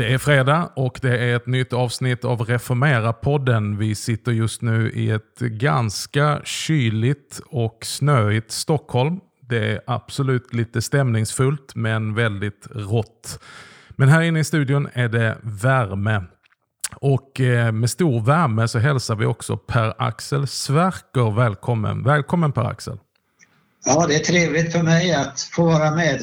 Det är fredag och det är ett nytt avsnitt av Reformera-podden. Vi sitter just nu i ett ganska kyligt och snöigt Stockholm. Det är absolut lite stämningsfullt men väldigt rått. Men här inne i studion är det värme. Och eh, med stor värme så hälsar vi också Per-Axel Sverker välkommen. Välkommen Per-Axel. Ja, det är trevligt för mig att få vara med.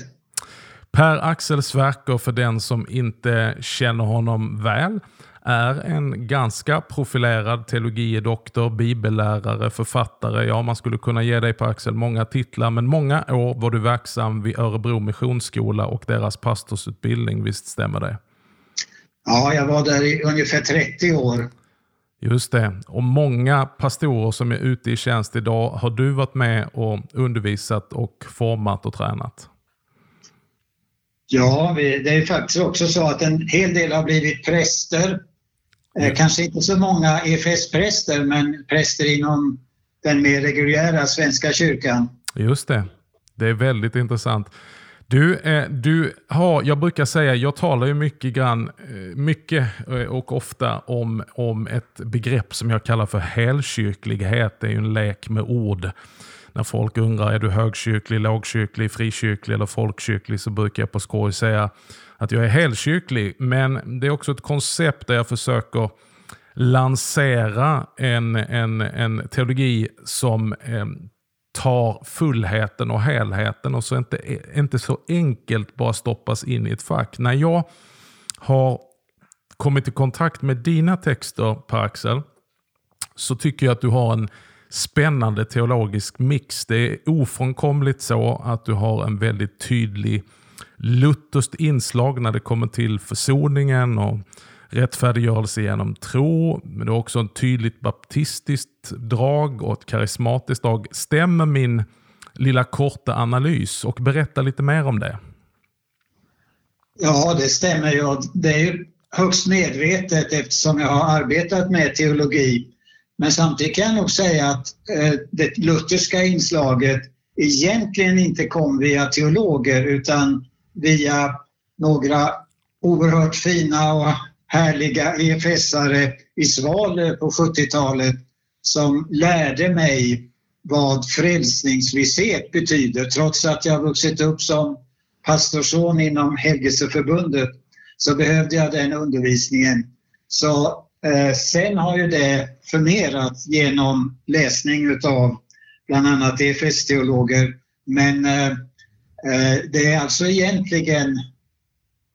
Per-Axel Sverker, för den som inte känner honom väl, är en ganska profilerad teologiedoktor, bibellärare, författare. Ja, man skulle kunna ge dig Per-Axel många titlar, men många år var du verksam vid Örebro Missionsskola och deras pastorsutbildning. Visst stämmer det? Ja, jag var där i ungefär 30 år. Just det. Och många pastorer som är ute i tjänst idag har du varit med och undervisat och format och tränat. Ja, det är faktiskt också så att en hel del har blivit präster. Mm. Kanske inte så många EFS-präster, men präster inom den mer reguljära Svenska kyrkan. Just det. Det är väldigt intressant. Du, eh, du har, jag brukar säga, jag talar ju mycket, grann, eh, mycket och ofta om, om ett begrepp som jag kallar för helkyrklighet. Det är ju en lek med ord när folk undrar är du högkyrklig, lågkyrklig, frikyrklig eller folkkyrklig så brukar jag på skoj säga att jag är helkyrklig. Men det är också ett koncept där jag försöker lansera en, en, en teologi som eh, tar fullheten och helheten och så inte, inte så enkelt bara stoppas in i ett fack. När jag har kommit i kontakt med dina texter Per-Axel så tycker jag att du har en spännande teologisk mix. Det är ofrånkomligt så att du har en väldigt tydlig lutherskt inslag när det kommer till försoningen och rättfärdiggörelse genom tro. Men det är också en tydligt baptistiskt drag och ett karismatiskt drag. Stämmer min lilla korta analys? Och berätta lite mer om det. Ja, det stämmer ju. Det är ju högst medvetet eftersom jag har arbetat med teologi men samtidigt kan jag nog säga att eh, det lutherska inslaget egentligen inte kom via teologer utan via några oerhört fina och härliga EFS-are i Svalöv på 70-talet som lärde mig vad frälsningsvisshet betyder. Trots att jag vuxit upp som pastorsson inom Helgelseförbundet så behövde jag den undervisningen. Så Eh, sen har ju det förmerats genom läsning utav bland annat EFS-teologer. Men eh, eh, det är alltså egentligen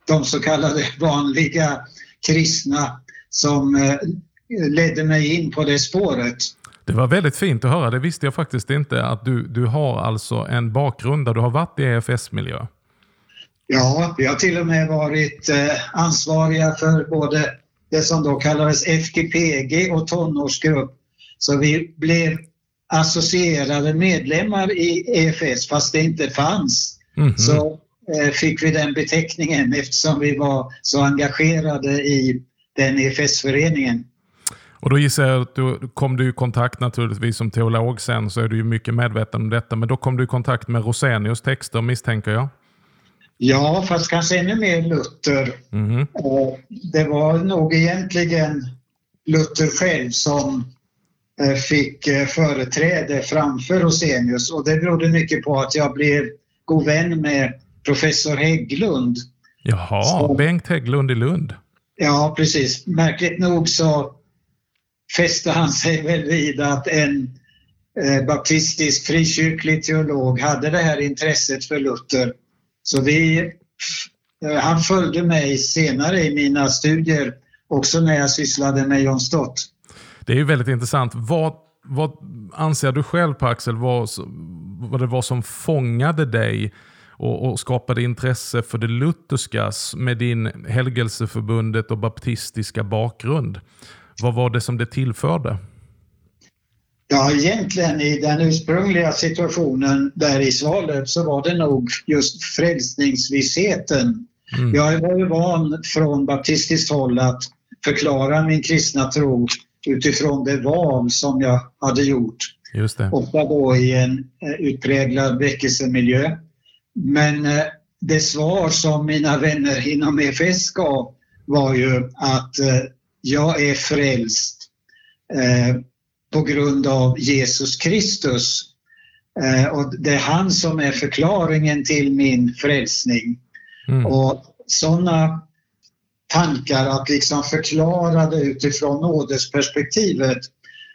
de så kallade vanliga kristna som eh, ledde mig in på det spåret. Det var väldigt fint att höra. Det visste jag faktiskt inte. Att du, du har alltså en bakgrund där du har varit i EFS-miljö. Ja, vi har till och med varit eh, ansvariga för både det som då kallades FGPG och tonårsgrupp. Så vi blev associerade medlemmar i EFS fast det inte fanns. Mm -hmm. Så eh, fick vi den beteckningen eftersom vi var så engagerade i den EFS-föreningen. Och då gissar jag att du kom du i kontakt naturligtvis som teolog sen så är du ju mycket medveten om detta. Men då kom du i kontakt med Rosenius texter misstänker jag? Ja, fast kanske ännu mer Luther. Mm. Det var nog egentligen Luther själv som fick eh, företräde framför Rosenius och det berodde mycket på att jag blev god vän med professor Hägglund. Jaha, så, Bengt Hägglund i Lund. Ja, precis. Märkligt nog så fäste han sig väl vid att en baptistisk frikyrklig teolog hade det här intresset för Luther så vi, eh, han följde mig senare i mina studier, också när jag sysslade med John Stott. Det är ju väldigt intressant. Vad, vad anser du själv på Axel, vad, vad det var som fångade dig och, och skapade intresse för det lutherska med din helgelseförbundet och baptistiska bakgrund? Vad var det som det tillförde? Ja, egentligen i den ursprungliga situationen där i Svalöv så var det nog just frälsningsvissheten Mm. Jag var ju van från baptistiskt håll att förklara min kristna tro utifrån det val som jag hade gjort. Just det. Ofta då i en eh, utpräglad väckelsemiljö. Men eh, det svar som mina vänner inom EFS gav var ju att eh, jag är frälst på grund av Jesus Kristus. Och det är han som är förklaringen till min frälsning. Mm. Och sådana tankar att liksom förklara det utifrån nådesperspektivet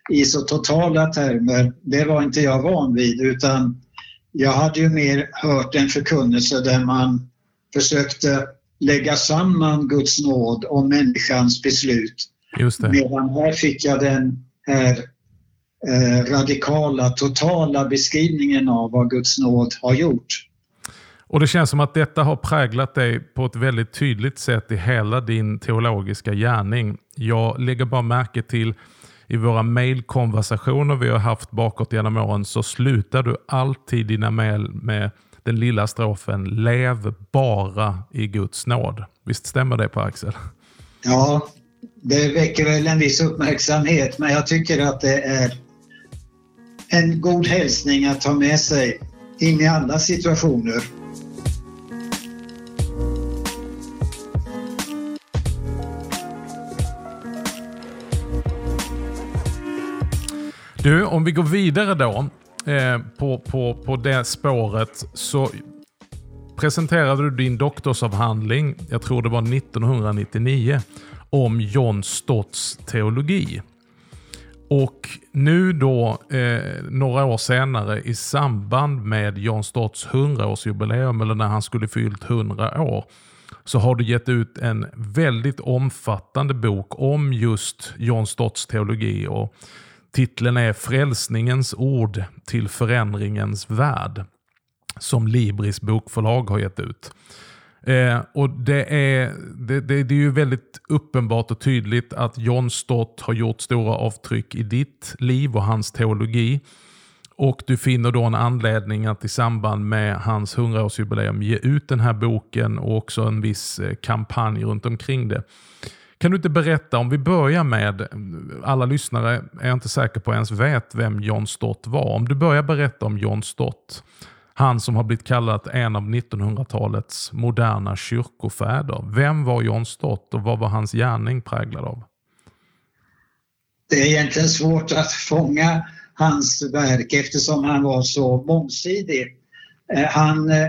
i så totala termer, det var inte jag van vid utan jag hade ju mer hört en förkunnelse där man försökte lägga samman Guds nåd och människans beslut. Just det. Medan här fick jag den här eh, radikala, totala beskrivningen av vad Guds nåd har gjort. Och Det känns som att detta har präglat dig på ett väldigt tydligt sätt i hela din teologiska gärning. Jag lägger bara märke till i våra mejlkonversationer vi har haft bakåt genom åren så slutar du alltid dina mejl med den lilla strofen Lev bara i Guds nåd. Visst stämmer det på Axel? Ja, det väcker väl en viss uppmärksamhet men jag tycker att det är en god hälsning att ta med sig in i alla situationer. Du, om vi går vidare då eh, på, på, på det spåret så presenterade du din doktorsavhandling, jag tror det var 1999, om John Stotts teologi. Och nu då, eh, några år senare, i samband med John Stotts 100-årsjubileum, eller när han skulle fyllt 100 år, så har du gett ut en väldigt omfattande bok om just John Stotts teologi. Och Titeln är Frälsningens ord till förändringens värld. Som Libris bokförlag har gett ut. Eh, och det är, det, det, det, är ju väldigt uppenbart och tydligt att John Stott har gjort stora avtryck i ditt liv och hans teologi. Och du finner då en anledning att i samband med hans 100-årsjubileum ge ut den här boken och också en viss eh, kampanj runt omkring det. Kan du inte berätta, om vi börjar med, alla lyssnare är jag inte säker på ens vet vem John Stott var. Om du börjar berätta om John Stott, han som har blivit kallad en av 1900-talets moderna kyrkofäder. Vem var John Stott och vad var hans gärning präglad av? Det är egentligen svårt att fånga hans verk eftersom han var så mångsidig. Eh, han eh,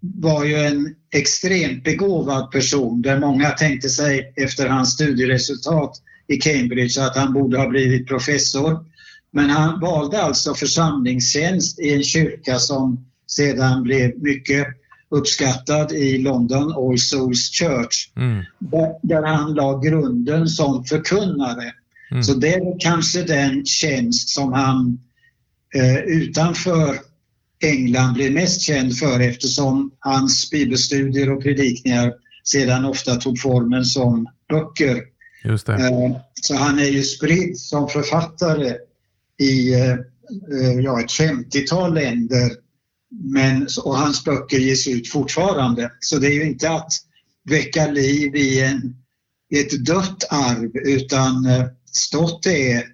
var ju en extremt begåvad person där många tänkte sig efter hans studieresultat i Cambridge att han borde ha blivit professor. Men han valde alltså församlingstjänst i en kyrka som sedan blev mycket uppskattad i London, All Souls Church, mm. där, han la grunden som förkunnare. Mm. Så det är kanske den tjänst som han eh, utanför England blev mest känd för eftersom hans bibelstudier och predikningar sedan ofta tog formen som böcker. Just det. Eh, så han är ju spridd som författare i eh, eh, ja, ett 50-tal länder men, och hans böcker ges ut fortfarande. Så det är ju inte att väcka liv i, en, i ett dött arv utan Stott är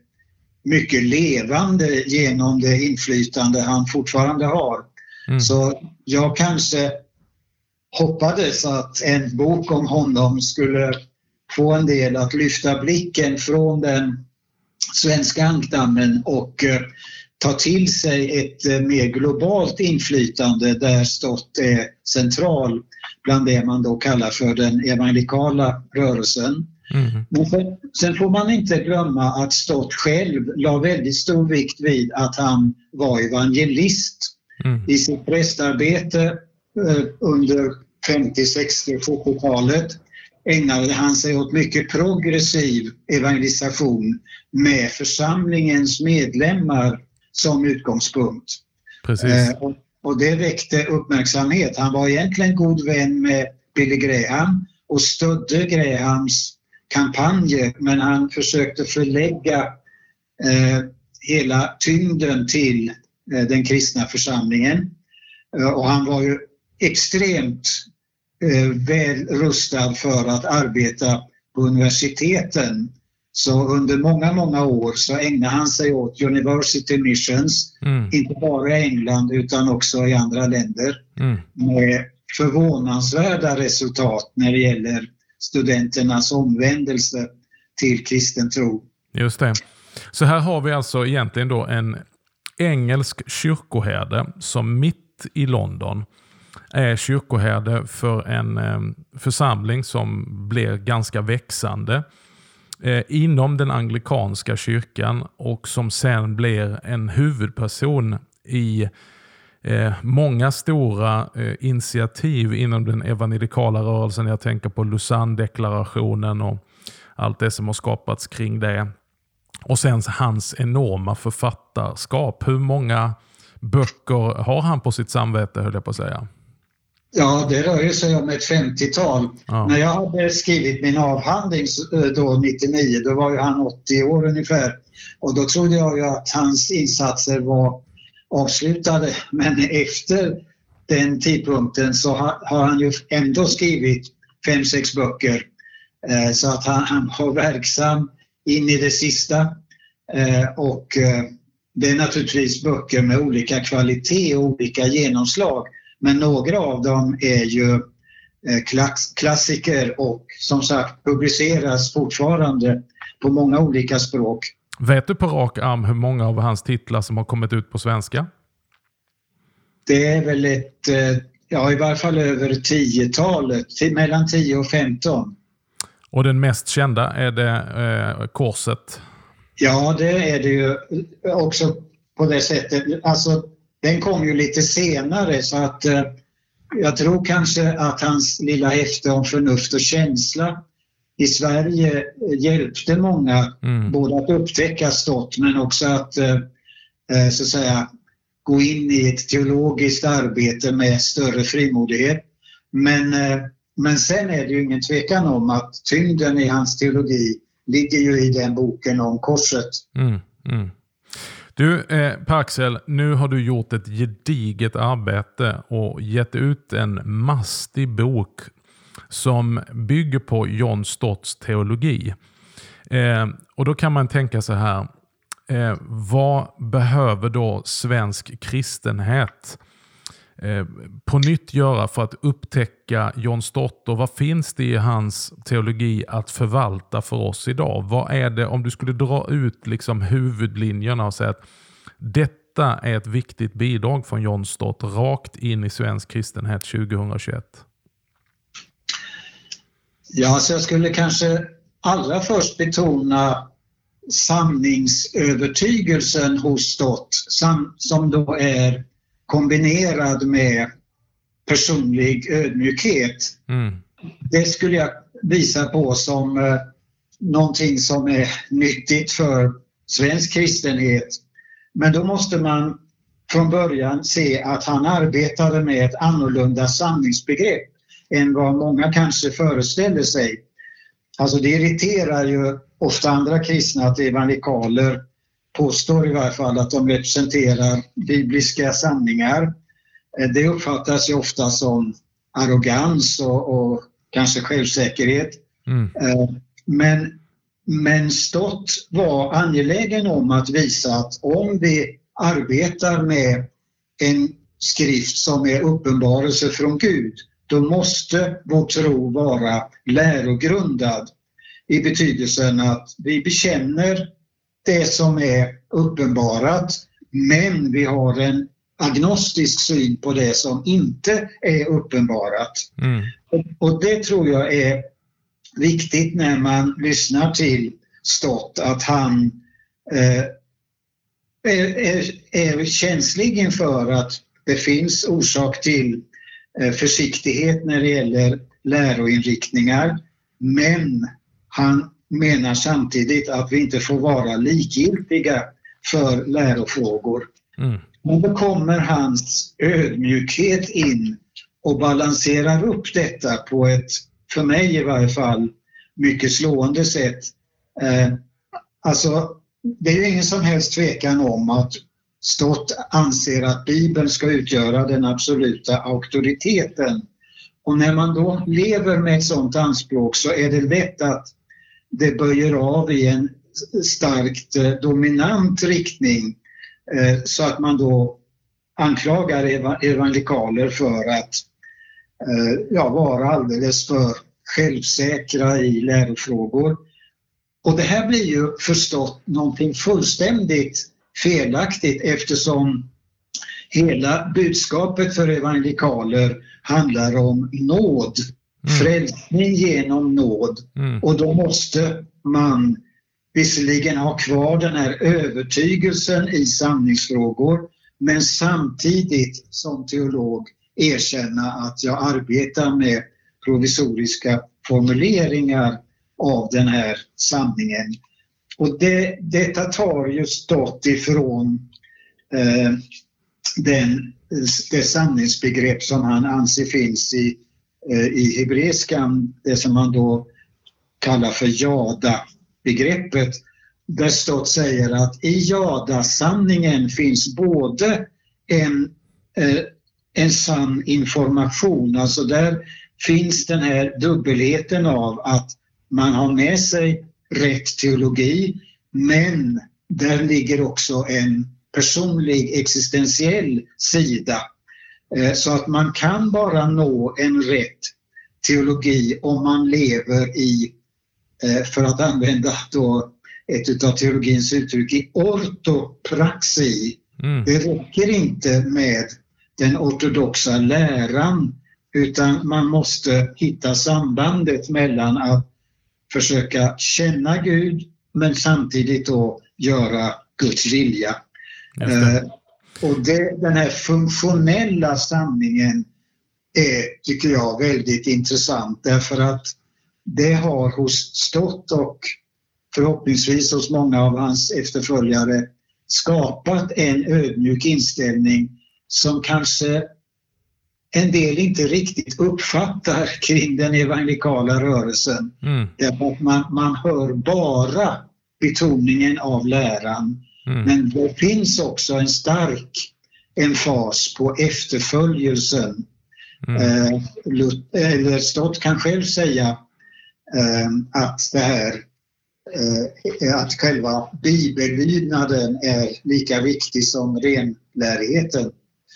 mycket levande genom det inflytande han fortfarande har. Mm. Så jag kanske hoppades att en bok om honom skulle få en del att lyfta blicken från den svenska ankdammen och eh, ta till sig ett eh, mer globalt inflytande där Stott är central bland det man då kallar för den evangelikala rörelsen. Mm. Men sen, sen, får man inte glömma att Stott själv la väldigt stor vikt vid att han var evangelist. Mm. I sitt prästarbete eh, under 50, 60 70-talet ägnade han sig åt mycket progressiv evangelisation med församlingens medlemmar som utgångspunkt. Precis. Eh, och, och det väckte uppmärksamhet. Han var egentligen god vän med Billy Graham och stödde Grahams kampanjer men han försökte förlägga eh, hela tyngden till eh, den kristna församlingen. Eh, och han var ju extremt eh, väl rustad för att arbeta på universiteten. Så under många, många år så ägnade han sig åt University Missions, mm. inte bara i England utan också i andra länder, mm. med förvånansvärda resultat när det gäller studenternas omvändelse till kristen tro. Just det. Så här har vi alltså egentligen då en engelsk kyrkoherde som mitt i London är kyrkoherde för en eh, församling som blir ganska växande eh, inom den anglikanska kyrkan och som sen blir en huvudperson i eh, många stora initiativ inom den evangelikala rörelsen. Jag tänker på Lausanne-deklarationen och allt det som har skapats kring det. Och sen hans enorma författarskap. Hur många böcker har han på sitt samvete höll jag på att säga? Ja, det rör sig om ett 50-tal. Ja. När jag hade skrivit min avhandling eh, då 99, då var ju han 80 år ungefär. Och då trodde jag ju att hans insatser var avslutade. Men efter den tidpunkten så har han ju ändå skrivit fem, sex böcker. Eh, så att han, han var verksam in i det sista. Eh, och eh, det är naturligtvis böcker med olika kvalitet och olika genomslag. Men några av dem är ju eh, klassiker och som sagt publiceras fortfarande på många olika språk. Vet du på rak arm hur många av hans titlar som har kommit ut på svenska? Det är väl ett, eh, ja i varje fall över tiotalet, mellan 10 och 15. Och den mest kända är det eh, Korset? Ja, det är det ju också på det sättet. Alltså den kom ju lite senare så att eh, jag tror kanske att hans lilla häfte om förnuft och känsla i Sverige hjälpte många mm. både att upptäcka stott men också att eh, eh, så att säga gå in i ett teologiskt arbete med större frimodighet. Men, eh, men sen är det ju ingen tvekan om att tyngden i hans teologi ligger ju i den boken om korset. Mm, mm. Du, eh, Per-Axel, nu har du gjort ett gediget arbete och gett ut en mastig bok som bygger på John Stotts teologi. Eh, och Då kan man tänka så här, eh, vad behöver då svensk kristenhet Eh, på nytt göra för att upptäcka John Stott och vad finns det i hans teologi att förvalta för oss idag? Vad är det, om du skulle dra ut liksom huvudlinjerna och säga att detta är ett viktigt bidrag från John Stott rakt in i svensk kristenhet 2021? Ja, så jag skulle kanske allra först betona sanningsövertygelsen hos Stott som då är kombinerad med personlig ödmjukhet. Mm. Det skulle jag visa på som eh, någonting som är nyttigt för svensk kristenhet. Men då måste man från början se att han arbetade med ett annorlunda sanningsbegrepp än vad många kanske föreställer sig. Alltså det irriterar ju ofta andra kristna att evangelikaler påstår i varje fall att de representerar bibliska sanningar. Eh, det uppfattas ju ofta som arrogans och, och kanske självsäkerhet. Mm. Eh, men, men Stott var angelägen om att visa att om vi arbetar med en skrift som är uppenbarelse från Gud, då måste vår tro vara lärogrundad i betydelsen att vi bekänner det som är uppenbarat men vi har en agnostisk syn på det som inte är uppenbarat. Mm. Och, det tror jag är viktigt när man lyssnar till Stott att han eh, är, är, är, känslig inför att det finns orsak till försiktighet när det gäller läroinriktningar men han menar samtidigt att vi inte får vara likgiltiga för lärofrågor. Mm. Men då kommer hans ödmjukhet in och balanserar upp detta på ett, för mig i varje fall, mycket slående sätt. Eh, alltså, det är ingen som helst tvekan om att Stott anser att Bibeln ska utgöra den absoluta auktoriteten Och när man då lever med ett sådant anspråk så är det lätt att det böjer av i en starkt eh, dominant riktning eh, så att man då anklagar evangelikaler för att eh, ja, vara alldeles för självsäkra i lärofrågor. Och det här blir ju förstått någonting fullständigt felaktigt eftersom hela budskapet för evangelikaler handlar om nåd. Mm. Frälsning genom nåd. Mm. Och då måste man visserligen ha kvar den här övertygelsen i sanningsfrågor men samtidigt som teolog erkänna att jag arbetar med provisoriska formuleringar av den här sanningen. Och det, detta tar ju stått ifrån eh, den, det sanningsbegrepp som han anser finns i, eh, i hebreiskan, det som man då kallar för jada-begreppet. Där Stott säger att i jada-sanningen finns både en, eh, en sann information, alltså där finns den här dubbelheten av att man har med sig rätt teologi men där ligger också en personlig existentiell sida. Eh, så att man kan bara nå en rätt teologi om man lever i, eh, för att använda då ett av teologins uttryck, i ortopraxi. Mm. Det räcker inte med den ortodoxa läran utan man måste hitta sambandet mellan att försöka känna Gud men samtidigt då göra Guds vilja. Eh, och det, den här funktionella sanningen är, tycker jag, väldigt intressant därför att det har hos Stott och förhoppningsvis hos många av hans efterföljare skapat en ödmjuk inställning som kanske en del inte riktigt uppfattar kring den evangelikala rörelsen. Mm. Därför att man, man hör bara betoningen av läran. Mm. Men det finns också en stark emfas på efterföljelsen. Mm. Eh, eller Stott kan själv säga eh, att det här eh, att själva bibellydnaden är lika viktig som renlärigheten.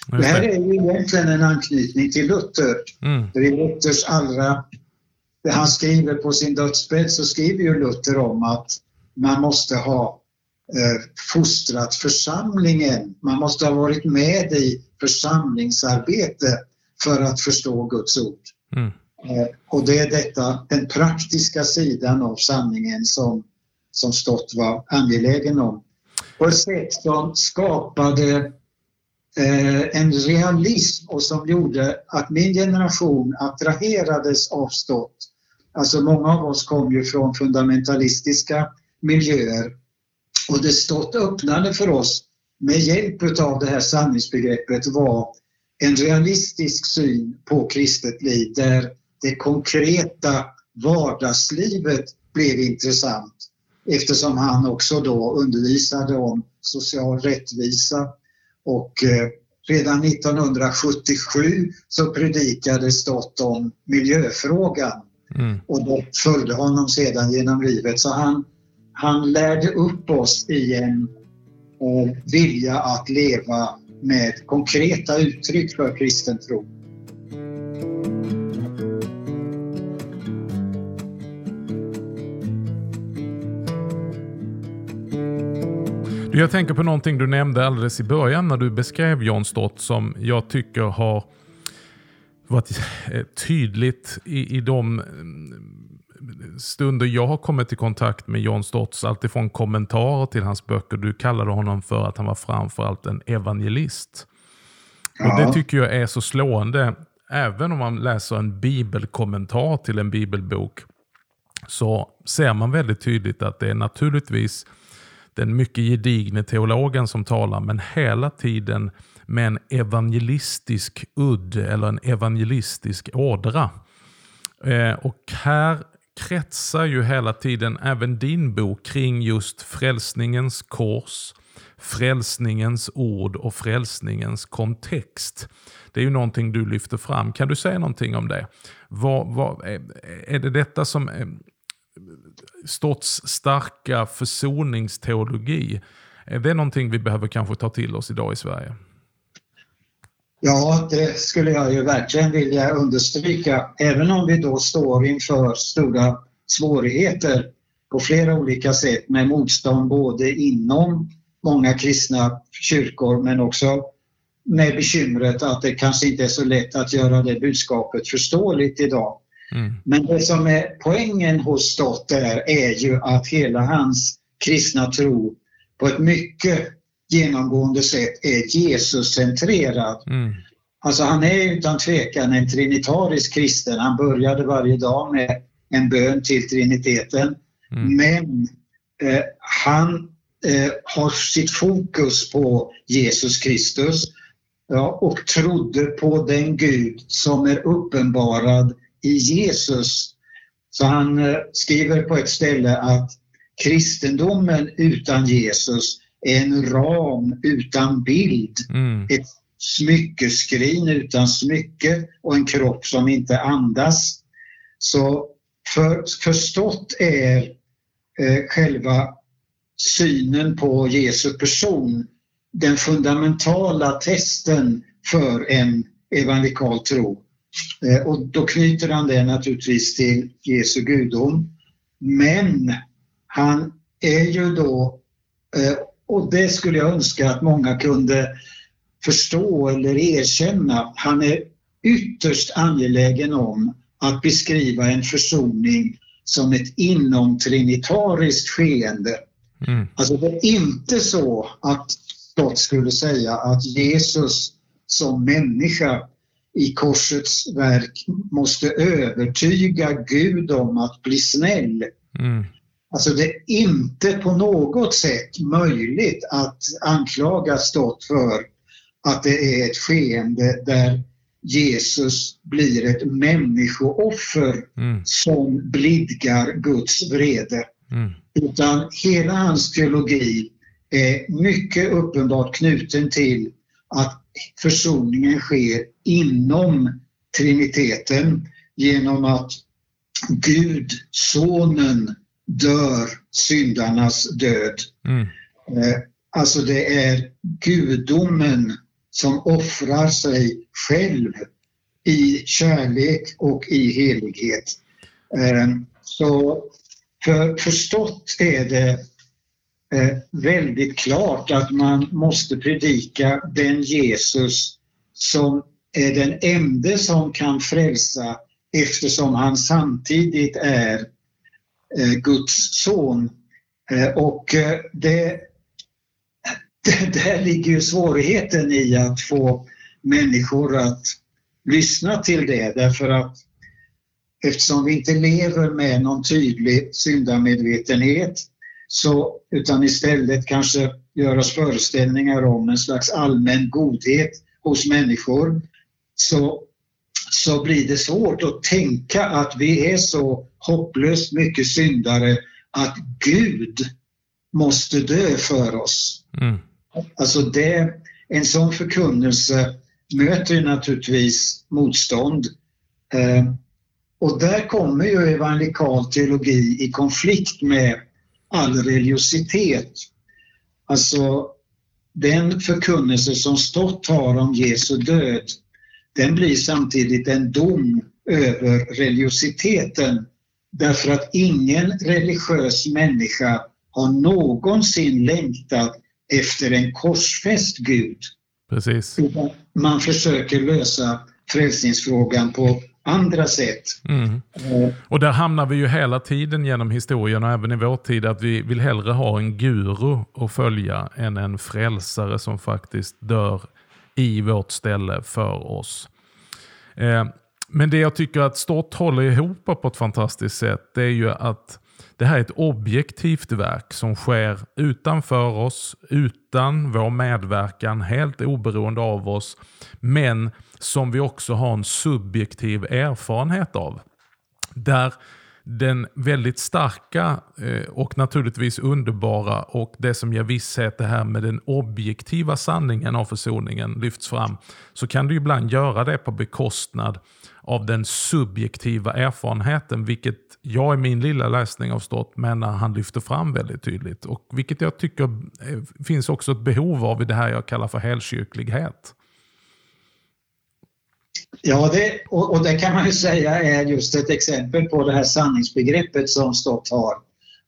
Det här är ju egentligen en anknytning till Luther. Mm. I Luthers allra... Det han skriver på sin dödsbädd så skriver ju Luther om att man måste ha eh, fostrat församlingen. Man måste ha varit med i församlingsarbete för att förstå Guds ord. Mm. Eh, och det är detta, den praktiska sidan av sanningen som, som Stott var angelägen om. På ett sätt som skapade Eh, en realism och som gjorde att min generation attraherades av Stott. Alltså många av oss kom ju från fundamentalistiska miljöer och det Stott öppnade för oss med hjälp av det här sanningsbegreppet var en realistisk syn på kristet liv där det konkreta vardagslivet blev intressant eftersom han också då undervisade om social rättvisa, och eh, redan 1977 så predikade Stott om miljöfrågan mm. och det följde honom sedan genom livet. Så han, han lärde upp oss i en eh, vilja att leva med konkreta uttryck för kristen tro. Jag tänker på någonting du nämnde alldeles i början när du beskrev John Stott som jag tycker har varit eh, tydligt i, i de mm, stunder jag har kommit i kontakt med John Stotts, alltifrån kommentarer till hans böcker. Du kallade honom för att han var framförallt en evangelist. Ja. Och Det tycker jag är så slående. Även om man läser en bibelkommentar till en bibelbok så ser man väldigt tydligt att det är naturligtvis den mycket gedigne teologen som talar, men hela tiden med en evangelistisk udd eller en evangelistisk ådra. Eh, och här kretsar ju hela tiden, även din bok, kring just frälsningens kors, frälsningens ord och frälsningens kontext. Det är ju någonting du lyfter fram. Kan du säga någonting om det? Vad, vad, eh, är det detta som eh, Stotts starka försoningsteologi? Är det någonting vi behöver kanske ta till oss idag i Sverige? Ja, det skulle jag ju verkligen vilja understryka. Även om vi då står inför stora svårigheter på flera olika sätt med motstånd både inom många kristna kyrkor men också med bekymret att det kanske inte är så lätt att göra det budskapet förståeligt idag. Mm. Men det som är poängen hos Stott där är ju att hela hans kristna tro på ett mycket genomgående sätt är Jesus-centrerad. Mm. Alltså han är utan tvekan en trinitarisk kristen. Han började varje dag med en bön till Triniteten. Mm. Men eh, han eh, har sitt fokus på Jesus Kristus ja, och trodde på den Gud som är uppenbarad i Jesus. Så han eh, skriver på ett ställe att kristendomen utan Jesus är en ram utan bild. Mm. Ett smyckeskrin utan smycke och en kropp som inte andas. Så för, förstått är eh, själva synen på Jesu person den fundamentala testen för en evangelikal tro. Eh, och då knyter han det naturligtvis till Jesu gudom. Men han är ju då, eh, och det skulle jag önska att många kunde förstå eller erkänna, han är ytterst angelägen om att beskriva en försoning som ett inomtrinitariskt skeende. Mm. Alltså det är inte så att Stott skulle säga att Jesus som människa i korsets verk måste övertyga Gud om att bli snäll. Mm. Alltså det är inte på något sätt möjligt att anklaga Stott för att det är ett skeende där Jesus blir ett människooffer mm. som blidgar Guds vrede. Mm. Utan hela hans teologi är mycket uppenbart knuten till att försoningen sker inom Triniteten genom att Gud, Sonen, dör syndarnas död. Mm. Eh, alltså det är gudomen som offrar sig själv i kärlek och i helighet. Eh, så för förstått är det Eh, väldigt klart att man måste predika den Jesus som är den enda som kan frälsa eftersom han samtidigt är eh, Guds son. Eh, och det där ligger ju svårigheten i att få människor att lyssna till det därför att eftersom vi inte lever med någon tydlig syndamedvetenhet så, utan istället kanske gör oss föreställningar om en slags allmän godhet hos människor så, så blir det svårt att tänka att vi är så hopplöst mycket syndare att Gud måste dö för oss. Mm. Alltså det, en sån förkunnelse möter naturligtvis motstånd. Eh, och där kommer ju evangelikal teologi i konflikt med all religiositet. Alltså den förkunnelse som stått har om Jesu död, den blir samtidigt en dom över religiositeten därför att ingen religiös människa har någonsin längtat efter en korsfäst Gud. Precis. Man försöker lösa frälsningsfrågan på andra sätt. Mm. Eh. Och där hamnar vi ju hela tiden genom historien och även i vår tid att vi vill hellre ha en guru att följa än en frälsare som faktiskt dör i vårt ställe för oss. Eh, men det jag tycker att Stott håller ihop på ett fantastiskt sätt det är ju att det här är ett objektivt verk som sker utanför oss, utan vår medverkan, helt oberoende av oss, men som vi också har en subjektiv erfarenhet av. Där den väldigt starka eh, och naturligtvis underbara och det som ger visshet, det här med den objektiva sanningen av försoningen lyfts fram, så kan du ibland göra det på bekostnad av den subjektiva erfarenheten, vilket jag i min lilla läsning av Stott menar han lyfter fram väldigt tydligt. Och vilket jag tycker eh, finns också ett behov av i det här jag kallar för helkyrklighet. Ja, det, och, och, det kan man ju säga är just ett exempel på det här sanningsbegreppet som Stott har.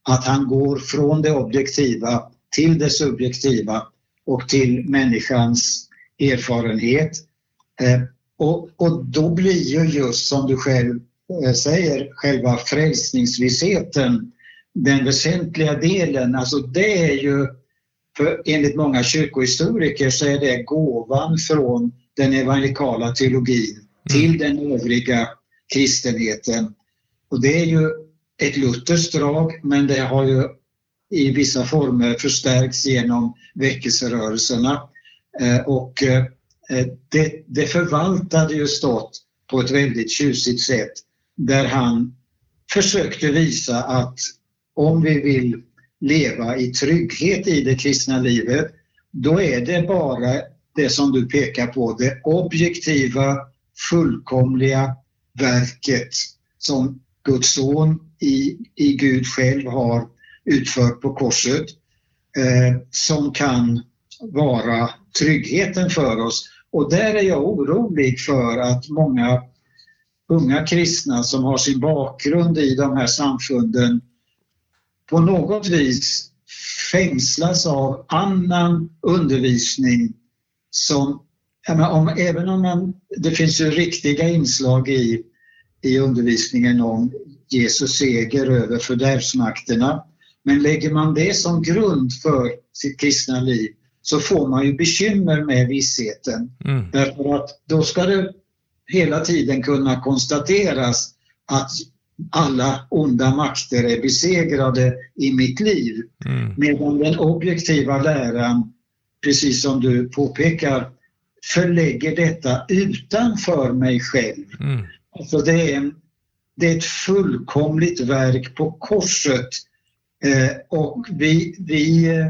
Att han går från det objektiva till det subjektiva och till människans erfarenhet. Eh, och, och då blir ju just som du själv eh, säger, själva frälsningsvissheten den väsentliga delen. Alltså det är ju, för enligt många kyrkohistoriker så är det gåvan från den evangelikala teologin till mm. den övriga kristenheten. Och det är ju ett lutherskt drag men det har ju i vissa former förstärkts genom väckelserörelserna. Eh, och eh, Eh, det, det förvaltade ju Stott på ett väldigt tjusigt sätt där han försökte visa att om vi vill leva i trygghet i det kristna livet, då är det bara det som du pekar på, det objektiva, fullkomliga verket som Guds son i, i Gud själv har utfört på korset, eh, som kan vara tryggheten för oss. Och där är jag orolig för att många unga kristna som har sin bakgrund i de här samfunden på något vis fängslas av annan undervisning som, om, även om man, det finns ju riktiga inslag i, i undervisningen om Jesus seger över fördärvsmakterna, men lägger man det som grund för sitt kristna liv så får man ju bekymmer med vissheten. Mm. Därför att då ska det hela tiden kunna konstateras att alla onda makter är besegrade i mitt liv. Mm. Medan den objektiva läran, precis som du påpekar, förlägger detta utanför mig själv. Mm. Alltså det, är en, det är ett fullkomligt verk på korset eh, och vi, vi eh,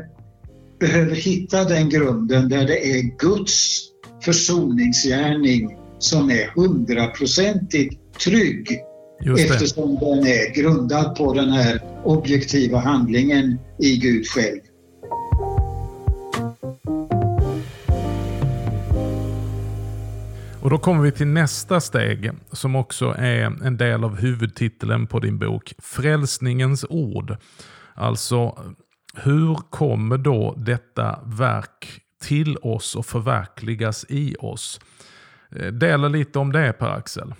behöver hitta den grunden där det är Guds försoningsgärning som är hundraprocentigt trygg eftersom den är grundad på den här objektiva handlingen i Gud själv. Och Då kommer vi till nästa steg som också är en del av huvudtiteln på din bok. Frälsningens ord. Alltså hur kommer då detta verk till oss och förverkligas i oss? Eh, dela lite om det Per-Axel.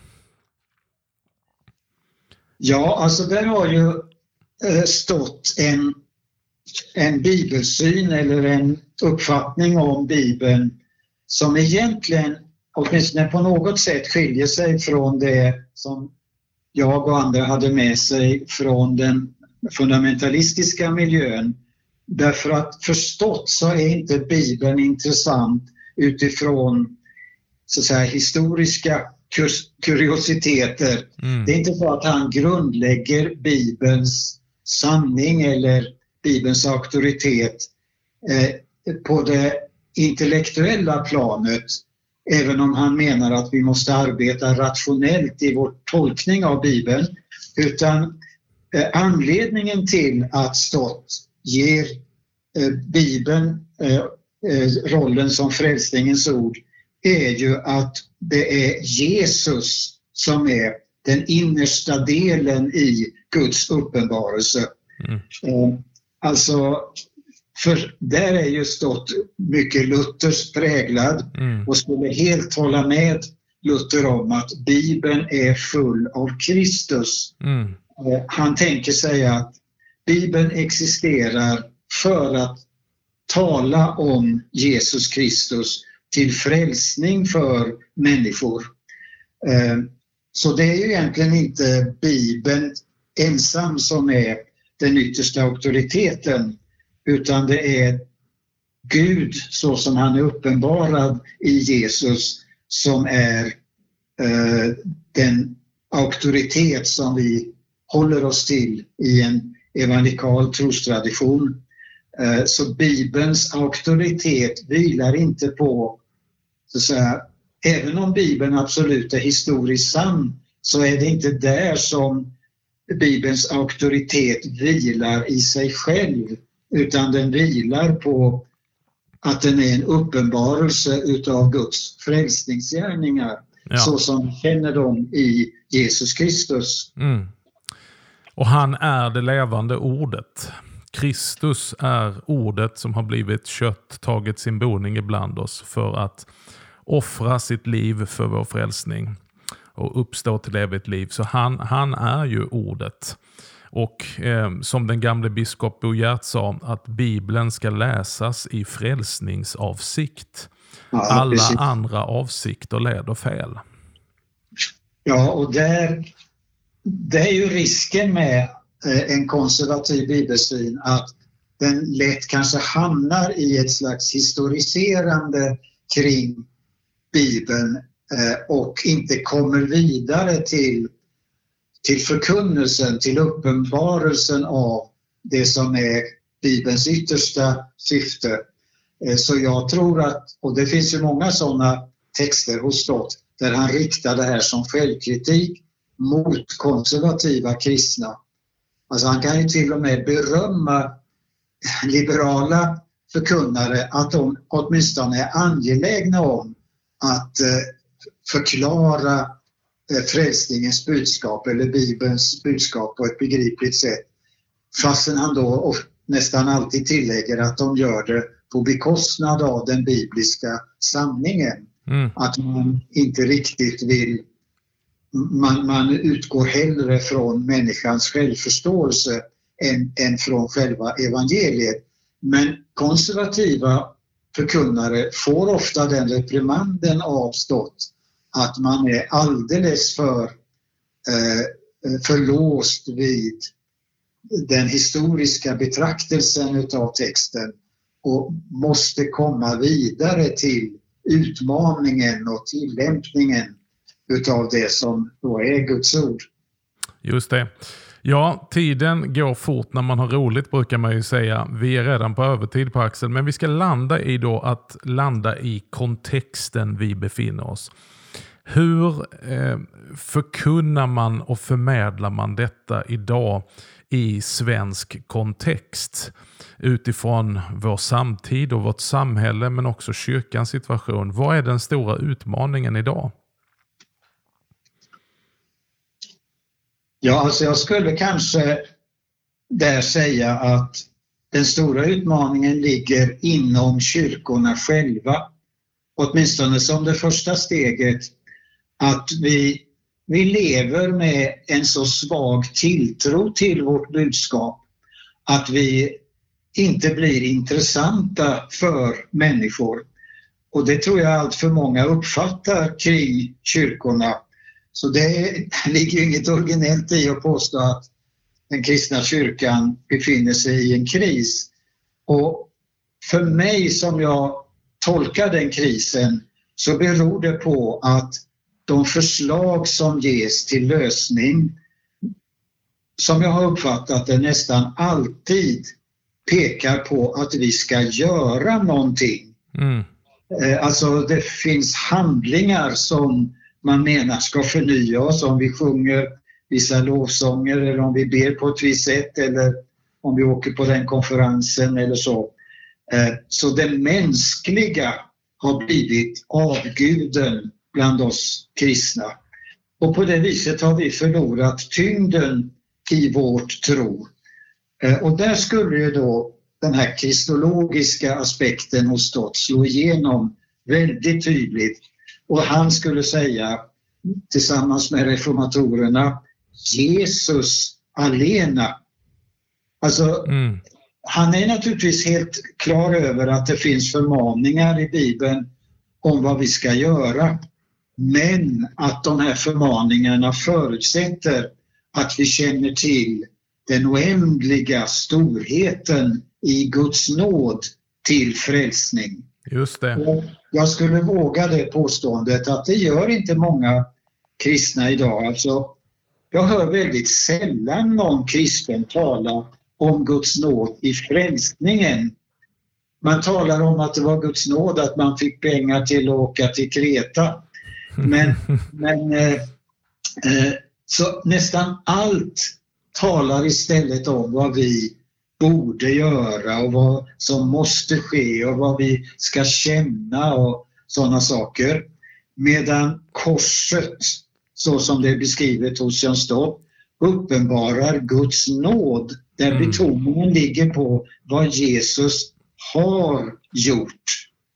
Ja, alltså där har ju eh, stått en, en bibelsyn eller en uppfattning om Bibeln som egentligen, åtminstone på något sätt, skiljer sig från det som jag och andra hade med sig från den fundamentalistiska miljön. Därför att förstått så är inte Bibeln intressant utifrån så att säga, historiska kuriositeter. Mm. Det är inte så att han grundlägger Bibelns sanning eller Bibelns auktoritet eh, på det intellektuella planet, även om han menar att vi måste arbeta rationellt i vår tolkning av Bibeln. Utan eh, anledningen till att Stott ger Bibeln eh, eh, rollen som frälsningens ord är ju att det är Jesus som är den innersta delen i Guds uppenbarelse. Mm. Eh, alltså, för där är ju stått mycket Luthers präglad mm. och skulle helt hålla med Luther om att Bibeln är full av Kristus. Mm. Eh, han tänker sig att Bibeln existerar för att tala om Jesus Kristus till frälsning för människor. Eh, så det är ju egentligen inte Bibeln ensam som är den yttersta auktoriteten utan det är Gud så som han är uppenbarad i Jesus som är eh, den auktoritet som vi håller oss till i en evangelikal trostradition. Eh, så Bibelns auktoritet vilar inte på, så att säga, även om Bibeln absolut är historiskt sann, så är det inte där som Bibelns auktoritet vilar i sig själv, utan den vilar på att den är en uppenbarelse utav Guds frälsningsgärningar, ja. så som vi känner dem i Jesus Kristus. Mm. Och han är det levande ordet. Kristus är ordet som har blivit kött, tagit sin boning ibland oss för att offra sitt liv för vår frälsning och uppstå till evigt liv. Så han, han är ju ordet. Och eh, som den gamle biskop Bo Gert sa, att Bibeln ska läsas i frälsningsavsikt. Ja, Alla precis. andra avsikter leder fel. Ja, och där, det är ju risken med Eh, en konservativ bibelsyn att den lätt kanske hamnar i ett slags historiserande kring Bibeln eh, och inte kommer vidare till, till förkunnelsen, till uppenbarelsen av det som är Bibelns yttersta syfte. Eh, så jag tror att, och det finns ju många sådana texter hos Stott, där han riktar det här som självkritik mot konservativa kristna. Alltså han kan ju till och med berömma liberala förkunnare att de åtminstone är angelägna om att eh, förklara eh, frälsningens budskap eller Bibelns budskap på ett begripligt sätt. Fastän han då nästan alltid tillägger att de gör det på bekostnad av den bibliska sanningen. Mm. Att man inte riktigt vill man, man utgår hellre från människans självförståelse än, än från själva evangeliet. Men konservativa förkunnare får ofta den reprimanden avstått att man är alldeles för eh, förlåst vid den historiska betraktelsen utav texten och måste komma vidare till utmaningen och tillämpningen utav det som då är Guds ord. Just det. Ja, tiden går fort när man har roligt brukar man ju säga. Vi är redan på övertid på Axel, men vi ska landa i då att landa i kontexten vi befinner oss. Hur eh, förkunnar man och förmedlar man detta idag i svensk kontext? Utifrån vår samtid och vårt samhälle men också kyrkans situation. Vad är den stora utmaningen idag? Ja, alltså jag skulle kanske där säga att den stora utmaningen ligger inom kyrkorna själva. Åtminstone som det första steget att vi, vi lever med en så svag tilltro till vårt budskap att vi inte blir intressanta för människor. Och det tror jag allt för många uppfattar kring kyrkorna så det ligger inget originellt i att påstå att den kristna kyrkan befinner sig i en kris. Och för mig som jag tolkar den krisen så beror det på att de förslag som ges till lösning som jag har uppfattat det nästan alltid pekar på att vi ska göra någonting. Mm. Eh, alltså det finns handlingar som man menar ska förnya oss om vi sjunger vissa lovsånger eller om vi ber på ett visst sätt eller om vi åker på den konferensen eller så. Eh, så det mänskliga har blivit avguden bland oss kristna. Och på det viset har vi förlorat tyngden i vårt tro. Eh, och där skulle ju då den här kristologiska aspekten hos Stott slå igenom väldigt tydligt och han skulle säga tillsammans med reformatorerna Jesus alena. Alltså, mm. Han är naturligtvis helt klar över att det finns förmaningar i Bibeln om vad vi ska göra. Men att de här förmaningarna förutsätter att vi känner till den oändliga storheten i Guds nåd till frälsning. Just det. Jag skulle våga det påståendet att det gör inte många kristna idag. Alltså, jag hör väldigt sällan någon kristen tala om Guds nåd i frälsningen. Man talar om att det var Guds nåd att man fick pengar till att åka till Kreta. Men, men eh, eh, så nästan allt talar istället om vad vi borde göra och vad som måste ske och vad vi ska känna och sådana saker. Medan korset, så som det är beskrivet hos John Stott, uppenbarar Guds nåd där mm. betoningen ligger på vad Jesus har gjort.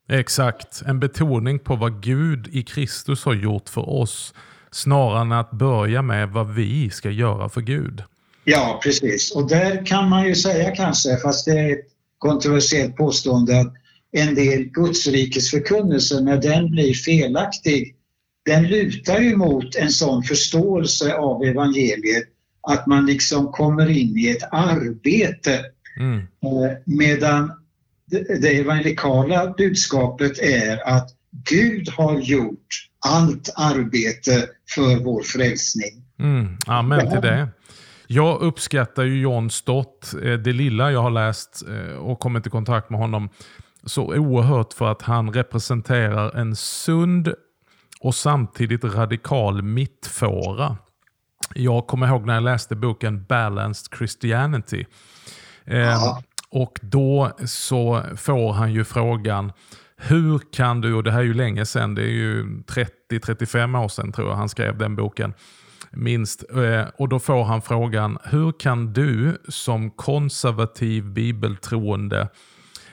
Exakt, en betoning på vad Gud i Kristus har gjort för oss snarare än att börja med vad vi ska göra för Gud. Ja, precis. Och där kan man ju säga kanske, fast det är ett kontroversiellt påstående, att en del Gudsrikes förkunnelse, när den blir felaktig, den lutar ju mot en sån förståelse av evangeliet att man liksom kommer in i ett arbete. Mm. Eh, medan det evangelikala budskapet är att Gud har gjort allt arbete för vår frälsning. Mm. Amen till det. Jag uppskattar ju John Stott, eh, det lilla jag har läst eh, och kommit i kontakt med honom, så oerhört för att han representerar en sund och samtidigt radikal mittfåra. Jag kommer ihåg när jag läste boken Balanced Christianity. Eh, och då så får han ju frågan, hur kan du, och det här är ju länge sedan, det är ju 30-35 år sedan tror jag han skrev den boken minst. Eh, och då får han frågan, hur kan du som konservativ bibeltroende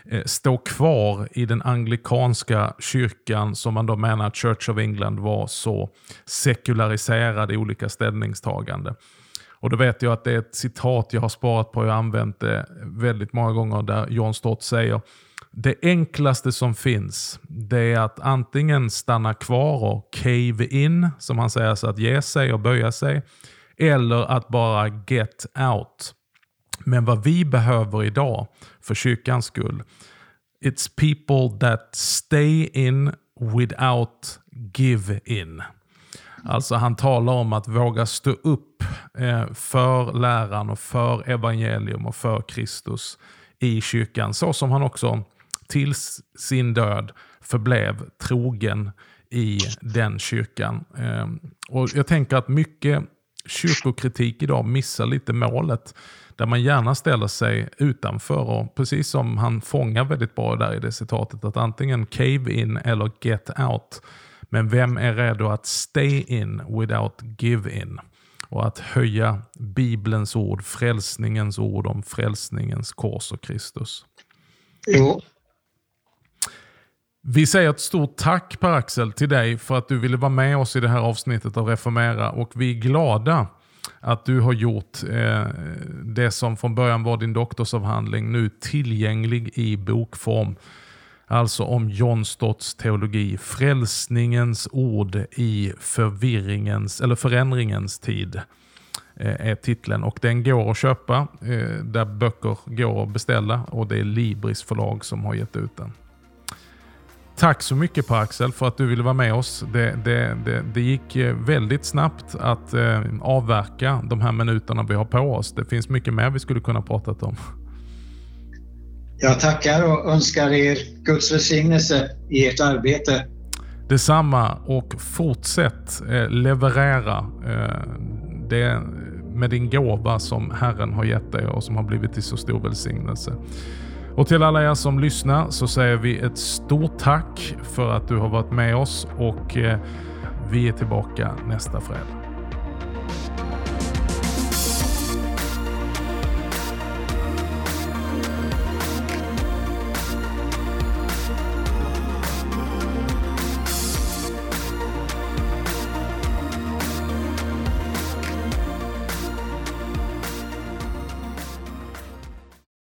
eh, stå kvar i den anglikanska kyrkan som man då menar att Church of England var så sekulariserad i olika ställningstagande. Och då vet jag att det är ett citat jag har sparat på, jag har använt det väldigt många gånger där John Stott säger det enklaste som finns det är att antingen stanna kvar och cave in, som han säger, så att ge sig och böja sig. Eller att bara get out. Men vad vi behöver idag, för kyrkans skull, it's people that stay in without give in. Alltså han talar om att våga stå upp eh, för läran och för evangelium och för Kristus i kyrkan. Så som han också tills sin död förblev trogen i den kyrkan. Ehm, och Jag tänker att mycket kyrkokritik idag missar lite målet. Där man gärna ställer sig utanför och precis som han fångar väldigt bra där i det citatet att antingen cave in eller get out. Men vem är redo att stay in without give in? Och att höja Bibelns ord, frälsningens ord om frälsningens kors och Kristus. Jo, vi säger ett stort tack Per-Axel till dig för att du ville vara med oss i det här avsnittet av Reformera och vi är glada att du har gjort eh, det som från början var din doktorsavhandling nu tillgänglig i bokform. Alltså om John Stotts teologi, frälsningens ord i förvirringens eller förändringens tid eh, är titeln. Och den går att köpa eh, där böcker går att beställa och det är Libris förlag som har gett ut den. Tack så mycket på Axel för att du ville vara med oss. Det, det, det, det gick eh, väldigt snabbt att eh, avverka de här minuterna vi har på oss. Det finns mycket mer vi skulle kunna prata om. Jag tackar och önskar er Guds välsignelse i ert arbete. Detsamma och fortsätt eh, leverera eh, det med din gåva som Herren har gett dig och som har blivit till så stor välsignelse. Och till alla er som lyssnar så säger vi ett stort tack för att du har varit med oss och eh, vi är tillbaka nästa fredag.